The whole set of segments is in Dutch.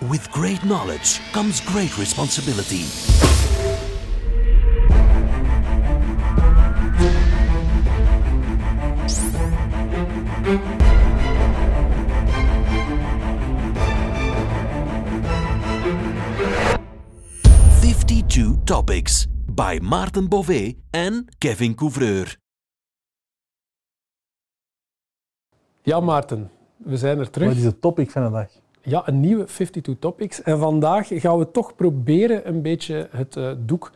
With great knowledge comes great responsibility. Fifty-two topics by Maarten Bové en Kevin Couvreur. Ja, Maarten, we zijn er terug. Wat is het topic van de dag? Ja, een nieuwe 52 Topics. En vandaag gaan we toch proberen een beetje het uh, doek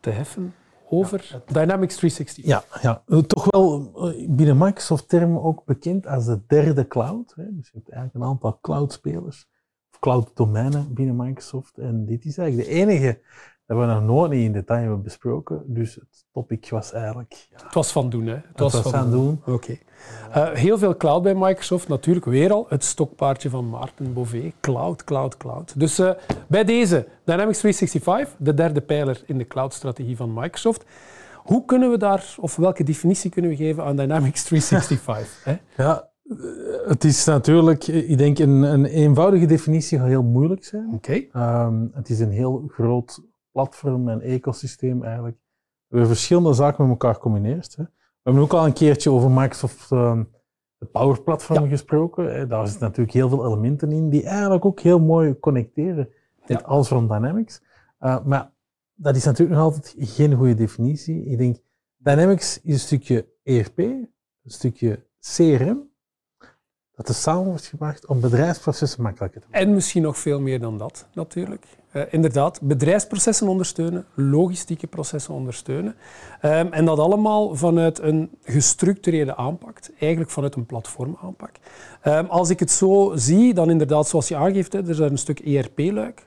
te heffen over Dynamics 365. Ja, ja, eh, toch wel eh, binnen Microsoft-termen ook bekend als de derde cloud. Hè. Dus je hebt eigenlijk een aantal cloud-spelers, of cloud-domeinen binnen Microsoft. En dit is eigenlijk de enige dat we nog nooit niet in detail hebben besproken. Dus het topic was eigenlijk... Ja, het was van doen, hè? Het, het was, was, van doen. doen. Oké. Okay. Uh, heel veel cloud bij Microsoft. Natuurlijk weer al het stokpaardje van Maarten Bové. Cloud, cloud, cloud. Dus uh, bij deze Dynamics 365, de derde pijler in de cloud-strategie van Microsoft. Hoe kunnen we daar, of welke definitie kunnen we geven aan Dynamics 365? hè? Ja, het is natuurlijk, ik denk, een, een eenvoudige definitie gaat heel moeilijk zijn. Oké. Okay. Um, het is een heel groot platform en ecosysteem eigenlijk. We verschillende zaken met elkaar gecombineerd. Hè. We hebben ook al een keertje over Microsoft uh, het Power Platform ja. gesproken. Hè. Daar zitten natuurlijk heel veel elementen in die eigenlijk ook heel mooi connecteren met ja. alles van Dynamics. Uh, maar dat is natuurlijk nog altijd geen goede definitie. Ik denk, Dynamics is een stukje ERP, een stukje CRM, dat er samen wordt gebracht om bedrijfsprocessen makkelijker te maken. En misschien nog veel meer dan dat, natuurlijk. Uh, inderdaad, bedrijfsprocessen ondersteunen, logistieke processen ondersteunen. Um, en dat allemaal vanuit een gestructureerde aanpak, eigenlijk vanuit een platformaanpak. Um, als ik het zo zie, dan inderdaad, zoals je aangeeft, hè, er is een stuk ERP-luik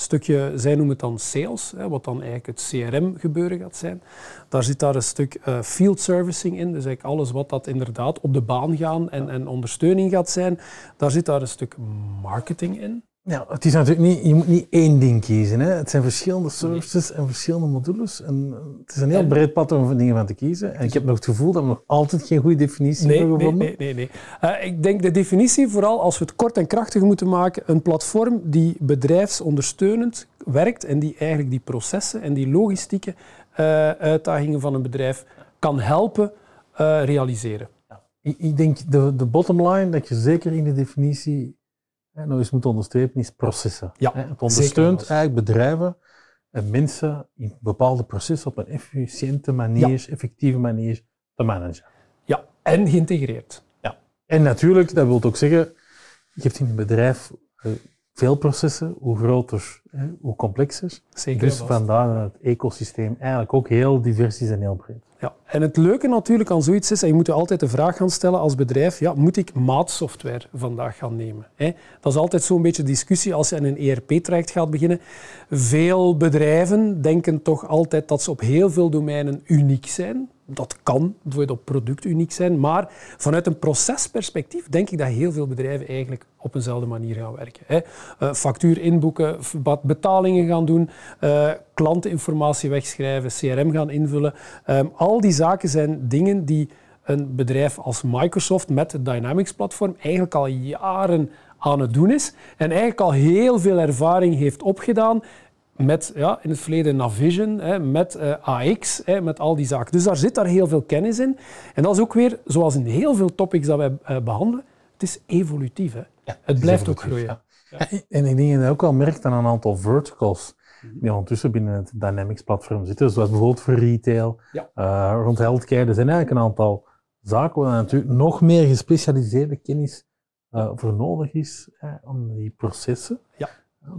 stukje, zij noemen het dan sales, wat dan eigenlijk het CRM-gebeuren gaat zijn. Daar zit daar een stuk uh, field servicing in, dus eigenlijk alles wat dat inderdaad op de baan gaan en, en ondersteuning gaat zijn. Daar zit daar een stuk marketing in. Ja, het is natuurlijk niet, je moet niet één ding kiezen. Hè. Het zijn verschillende services en verschillende modules. En het is een heel breed patroon van dingen van te kiezen. En ik heb nog het gevoel dat we nog altijd geen goede definitie nee, hebben gevonden. Nee, nee, nee. nee. Uh, ik denk de definitie, vooral als we het kort en krachtig moeten maken, een platform die bedrijfsondersteunend werkt en die eigenlijk die processen en die logistieke uh, uitdagingen van een bedrijf kan helpen uh, realiseren. Ja. Ik, ik denk de, de bottom line, dat je zeker in de definitie nog eens moet onderstrepen, is processen. Ja, het ondersteunt eigenlijk bedrijven en mensen in bepaalde processen op een efficiënte manier, ja. effectieve manier te managen. Ja, en geïntegreerd. Ja, en natuurlijk, dat wil ook zeggen, je hebt in een bedrijf uh, veel processen, hoe groter, hoe complexer. Zeker dus vandaar dat het ecosysteem eigenlijk ook heel divers is en heel breed. Ja, en het leuke natuurlijk aan zoiets is, en je moet je altijd de vraag gaan stellen als bedrijf, ja, moet ik maatsoftware vandaag gaan nemen? Hè? Dat is altijd zo'n beetje discussie als je aan een ERP-traject gaat beginnen. Veel bedrijven denken toch altijd dat ze op heel veel domeinen uniek zijn. Dat kan op product uniek zijn, maar vanuit een procesperspectief denk ik dat heel veel bedrijven eigenlijk op eenzelfde manier gaan werken. Hè. Uh, factuur inboeken, betalingen gaan doen, uh, klanteninformatie wegschrijven, CRM gaan invullen. Um, al die zaken zijn dingen die een bedrijf als Microsoft met het Dynamics-platform eigenlijk al jaren aan het doen is en eigenlijk al heel veel ervaring heeft opgedaan met ja, in het verleden Navision, hè, met uh, AX, hè, met al die zaken. Dus daar zit daar heel veel kennis in. En dat is ook weer, zoals in heel veel topics dat wij uh, behandelen, het is evolutief. Hè. Ja, het, blijft ook groeien. Ja. Ja. En ik denk dat je ook al merkt aan een aantal verticals die ondertussen binnen het Dynamics-platform zitten, zoals bijvoorbeeld voor retail, ja. uh, rond healthcare. Er zijn eigenlijk een aantal zaken waar natuurlijk nog meer gespecialiseerde kennis voor nodig is om die processen ja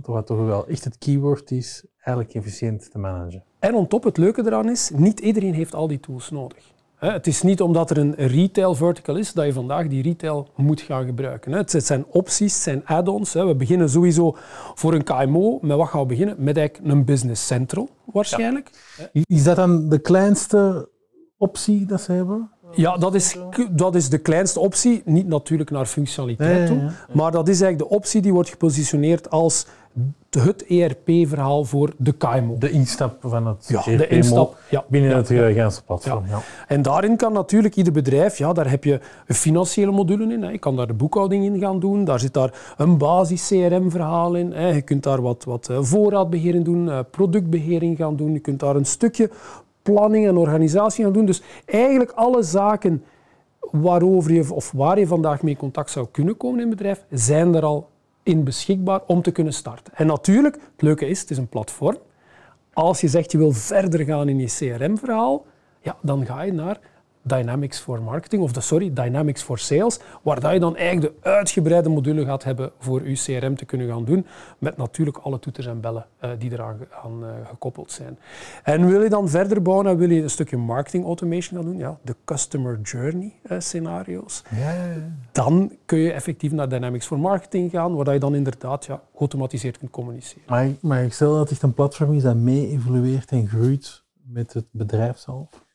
wat toch wel echt het keyword is, eigenlijk efficiënt te managen. En on top, het leuke eraan is, niet iedereen heeft al die tools nodig. Het is niet omdat er een retail vertical is dat je vandaag die retail moet gaan gebruiken. Het zijn opties, het zijn add-ons. We beginnen sowieso voor een KMO. Met wat gaan we beginnen? Met eigenlijk een business central, waarschijnlijk. Is dat dan de kleinste optie dat ze hebben? Ja, dat is, dat is de kleinste optie. Niet natuurlijk naar functionaliteit toe. Ja, ja, Maar dat is eigenlijk de optie die wordt gepositioneerd als het ERP-verhaal voor de KMO. De instap van het Ja, de instap, ja. binnen Ja, het ja. Gijnse platform. Ja. En daarin kan natuurlijk ieder bedrijf, ja, daar heb je een financiële module in. Hè. Je kan daar de boekhouding in gaan doen. Daar zit daar een basis CRM-verhaal in. Hè. Je kunt daar wat, wat eh, voorraadbeheer in doen, eh, productbeheer in gaan doen. Je kunt daar een stukje planning en organisatie gaan doen. Dus eigenlijk alle zaken waarover je, of waar je vandaag mee in contact zou kunnen komen in een bedrijf, zijn er al in beschikbaar om te kunnen starten. En natuurlijk, het leuke is, het is een platform. Als je zegt je wil verder gaan in je CRM-verhaal, ja, dan ga je naar Dynamics for Marketing, of de, sorry, Dynamics for Sales, waar dat je dan eigenlijk de uitgebreide module gaat hebben voor je CRM te kunnen gaan doen, met natuurlijk alle toeters en bellen eh, die eraan aan, eh, gekoppeld zijn. En wil je dan verder bouwen en wil je een stukje marketing automation gaan doen, ja, de customer journey eh, scenario's, dan kun je effectief naar Dynamics for Marketing gaan, waar dat je dan inderdaad ja, geautomatiseerd kunt communiceren. Maar, ik- maar ik stel dat het echt een platform is dat mee evolueert en groeit met het bedrijf zelf.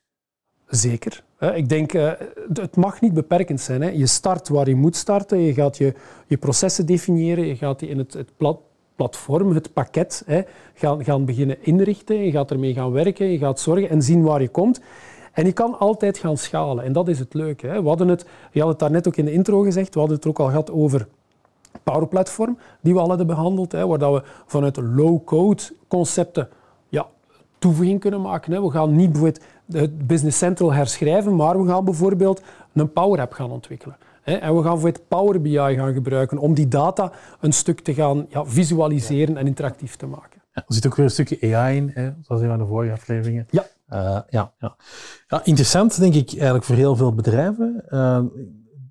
Zeker. Ik denk, eh, het- mag niet beperkend zijn. Je start waar je moet starten, je gaat je, je processen definiëren, je gaat in het, het plat- platform, het pakket, gaan, gaan beginnen inrichten, je gaat ermee gaan werken, je gaat zorgen en zien waar je komt. En je kan altijd gaan schalen en dat is het leuke. We hadden het, je had het daarnet ook in de intro gezegd, we hadden het ook al gehad over Power Platform, die we al hadden behandeld, waar dat we vanuit low-code concepten toevoeging kunnen maken. Hè. We gaan niet bijvoorbeeld het Business Central herschrijven, maar we gaan bijvoorbeeld een Power App gaan ontwikkelen. Hè. En we gaan bijvoorbeeld Power BI gaan gebruiken om die data een stuk te gaan ja, visualiseren en interactief te maken. Ja, er zit ook weer een stukje AI in, hè, zoals in de vorige afleveringen. Ja. Eh, ja, ja. ja, interessant denk ik eigenlijk voor heel veel bedrijven. Uh,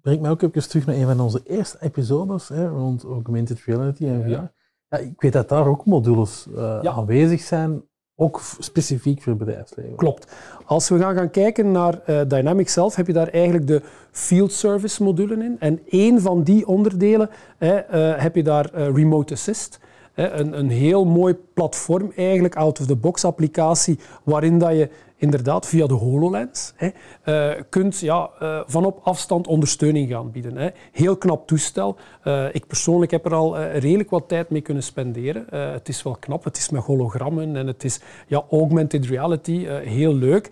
brengt mij ook even terug naar een van onze eerste episodes hè, rond augmented reality en VR. Ja. Ja, ik weet dat daar ook modules eh, aanwezig zijn, ook specifiek voor het bedrijfsleven. Klopt. Als we gaan, gaan kijken naar eh, Dynamics zelf, heb je daar eigenlijk de field service modulen in. En één van die onderdelen hè, eh, heb je daar eh, Remote Assist. Hè, een, een heel mooi platform, eigenlijk out-of-the-box applicatie, waarin dat je inderdaad via de HoloLens hè, eh, kunt ja, eh, van op afstand ondersteuning gaan bieden. Hè. Heel knap toestel. Eh, ik persoonlijk heb er al redelijk wat tijd mee kunnen spenderen. Het is wel knap, het is met hologrammen en het is ja, augmented reality, heel leuk.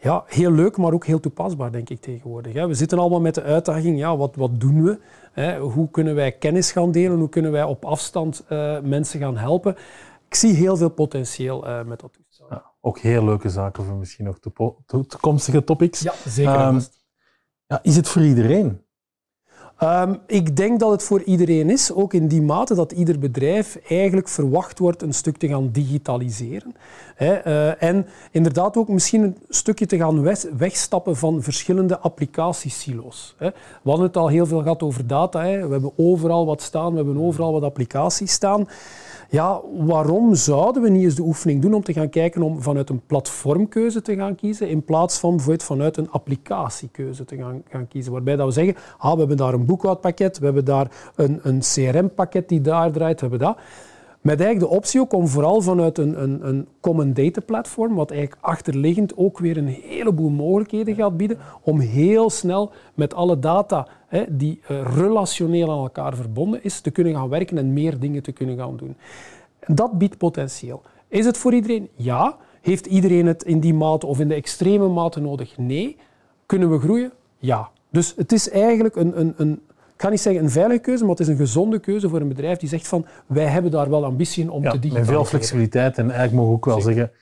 Ja, heel leuk, maar ook heel toepasbaar, denk ik tegenwoordig. We zitten allemaal met de uitdaging, ja, wat, wat doen we? Hoe kunnen wij kennis gaan delen? Hoe kunnen wij op afstand mensen gaan helpen? Ik zie heel veel potentieel met dat toestel. Ja, ook heel leuke zaken voor misschien nog toekomstige topics. Ja, zeker. vast. ja, is het voor iedereen? Ehm, ik denk dat het voor iedereen is, ook in die mate dat ieder bedrijf eigenlijk verwacht wordt een stuk te gaan digitaliseren. Hè, eh, en inderdaad ook misschien een stukje te gaan wegstappen van verschillende applicatiesilo's. Hè. We hadden het al heel veel gehad over data. Hè. We hebben overal wat staan, we hebben overal wat applicaties staan. Ja, waarom zouden we niet eens de oefening doen om te gaan kijken om vanuit een platformkeuze te gaan kiezen in plaats van vanuit een applicatiekeuze te gaan, gaan kiezen. Waarbij dat we zeggen, ah, we hebben daar een boekhoudpakket, we hebben daar een, een CRM-pakket die daar draait, we hebben dat. Met eigenlijk de optie ook om vooral vanuit een, een, een common data platform, wat eigenlijk achterliggend ook weer een heleboel mogelijkheden gaat bieden, om heel snel met alle data hè, die eh, relationeel aan elkaar verbonden is, te kunnen gaan werken en meer dingen te kunnen gaan doen. En dat biedt potentieel. Is het voor iedereen? Ja. Heeft iedereen het in die mate of in de extreme mate nodig? Nee. Kunnen we groeien? Ja. Dus het is eigenlijk een, een, een ik ga niet zeggen een veilige keuze, maar het is een gezonde keuze voor een bedrijf die zegt van wij hebben daar wel ambitie in om Ja, te met digitaliseren. veel flexibiliteit en eigenlijk mogen we ook wel Zeker. zeggen,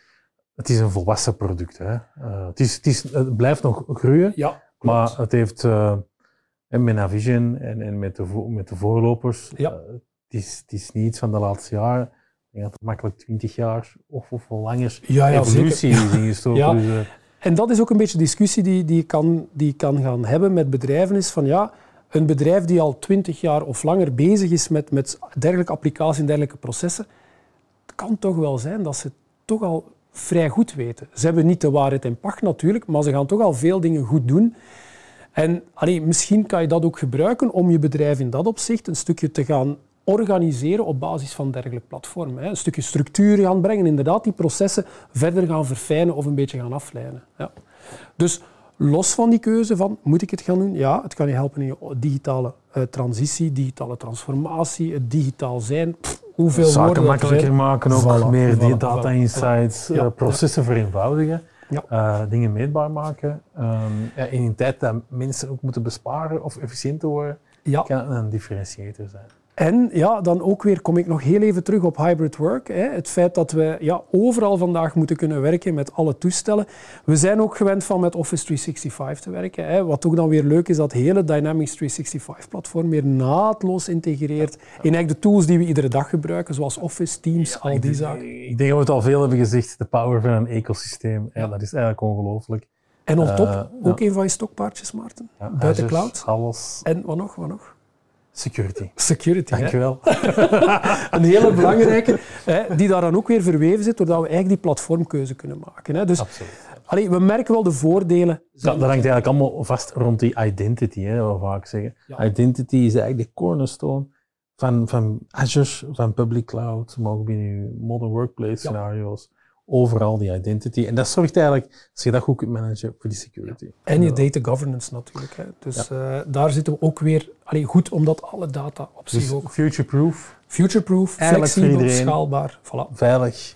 het is een volwassen product. Hè. Eh, het, is, het, is, het blijft nog groeien, Ja, maar het heeft eh, en met Navision en, en met, de met de voorlopers, Ja. eh, het, is, het is niet iets van de laatste jaren. Ik denk dat het makkelijk 20 jaar of, of langer Ja, ja, evolutie is ingestoken. Ja. Dus, En dat is ook een beetje de discussie die, die, je kan, die je kan gaan hebben met bedrijven. Is van ja, een bedrijf die al twintig jaar of langer bezig is met, met dergelijke applicaties en dergelijke processen, kan toch wel zijn dat ze toch al vrij goed weten. Ze hebben niet de waarheid in pacht natuurlijk, maar ze gaan toch al veel dingen goed doen. En allee, misschien kan je dat ook gebruiken om je bedrijf in dat opzicht een stukje te gaan organiseren op basis van dergelijke platformen. Een stukje structuur gaan brengen, inderdaad die processen verder gaan verfijnen of een beetje gaan afleiden. Ja. Dus Los van die keuze van, moet ik het gaan doen? Ja, het kan je helpen in je digitale uh, transitie, digitale transformatie, het digitaal zijn. Pff, hoeveel Zaken woorden makkelijker maken, ook Voilà, meer voilà, die data voilà, insights, eh, processen vereenvoudigen, Ja. eh, dingen meetbaar maken. Ehm, ja, in een tijd dat mensen ook moeten besparen of efficiënter worden, Ja, kan het een differentiator zijn. En ja, dan ook weer kom ik nog heel even terug op hybrid work. Hè. Het feit dat we ja, overal vandaag moeten kunnen werken met alle toestellen. We zijn ook gewend van met Office 365 te werken. Hè. Wat ook dan weer leuk is, dat hele Dynamics 365-platform weer naadloos integreert in eigenlijk de tools die we iedere dag gebruiken, zoals Office, Teams, al die zaken. ik denk dat we het al veel hebben gezegd, de power van een ecosysteem. Ja, dat is eigenlijk ongelooflijk. En op top, Eh, ook een van je stokpaardjes, Maarten. Buiten Azure, cloud. Alles. En wat nog, wat nog? Security. Security. Dankjewel. Een hele belangrijke, hè, die daar dan ook weer verweven zit, doordat we eigenlijk die platformkeuze kunnen maken. Hè. Dus Absoluut. allee, we merken wel de voordelen. Dat, dat hangt eigenlijk allemaal vast rond die identity, hè, wat we vaak zeggen. Ja. Identity is eigenlijk de cornerstone van, van Azure, van public cloud, maar ook binnen modern workplace scenario's. Overal die identity. En dat zorgt eigenlijk, als je dat goed kunt managen, voor die security. En je data governance natuurlijk. Hè. Dus eh, daar zitten we ook weer allee, goed, omdat alle data op zich Dus ook future-proof, future-proof, flexibel, schaalbaar. Voilà. veilig.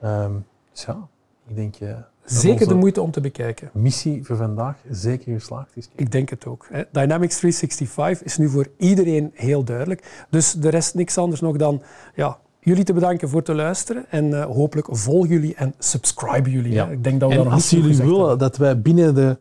Ehm, dus ja, ik denk dat Zeker de moeite om te bekijken. missie voor vandaag zeker geslaagd is. Ik denk het ook. Hè. Dynamics 365 is nu voor iedereen heel duidelijk. Dus de rest niks anders nog dan ja, jullie te bedanken voor te luisteren. En eh, hopelijk volgen jullie en subscriben jullie. Ja. hè. Ik denk dat we En als jullie willen hebben. dat wij binnen de,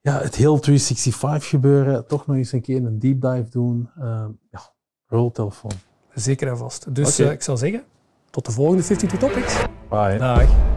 ja, het heel 365 gebeuren toch nog eens een keer een deep dive doen, ehm ja, roltelefoon. Zeker en vast. Dus eh, ik zou zeggen, tot de volgende 52 Topics. Bye. Dag.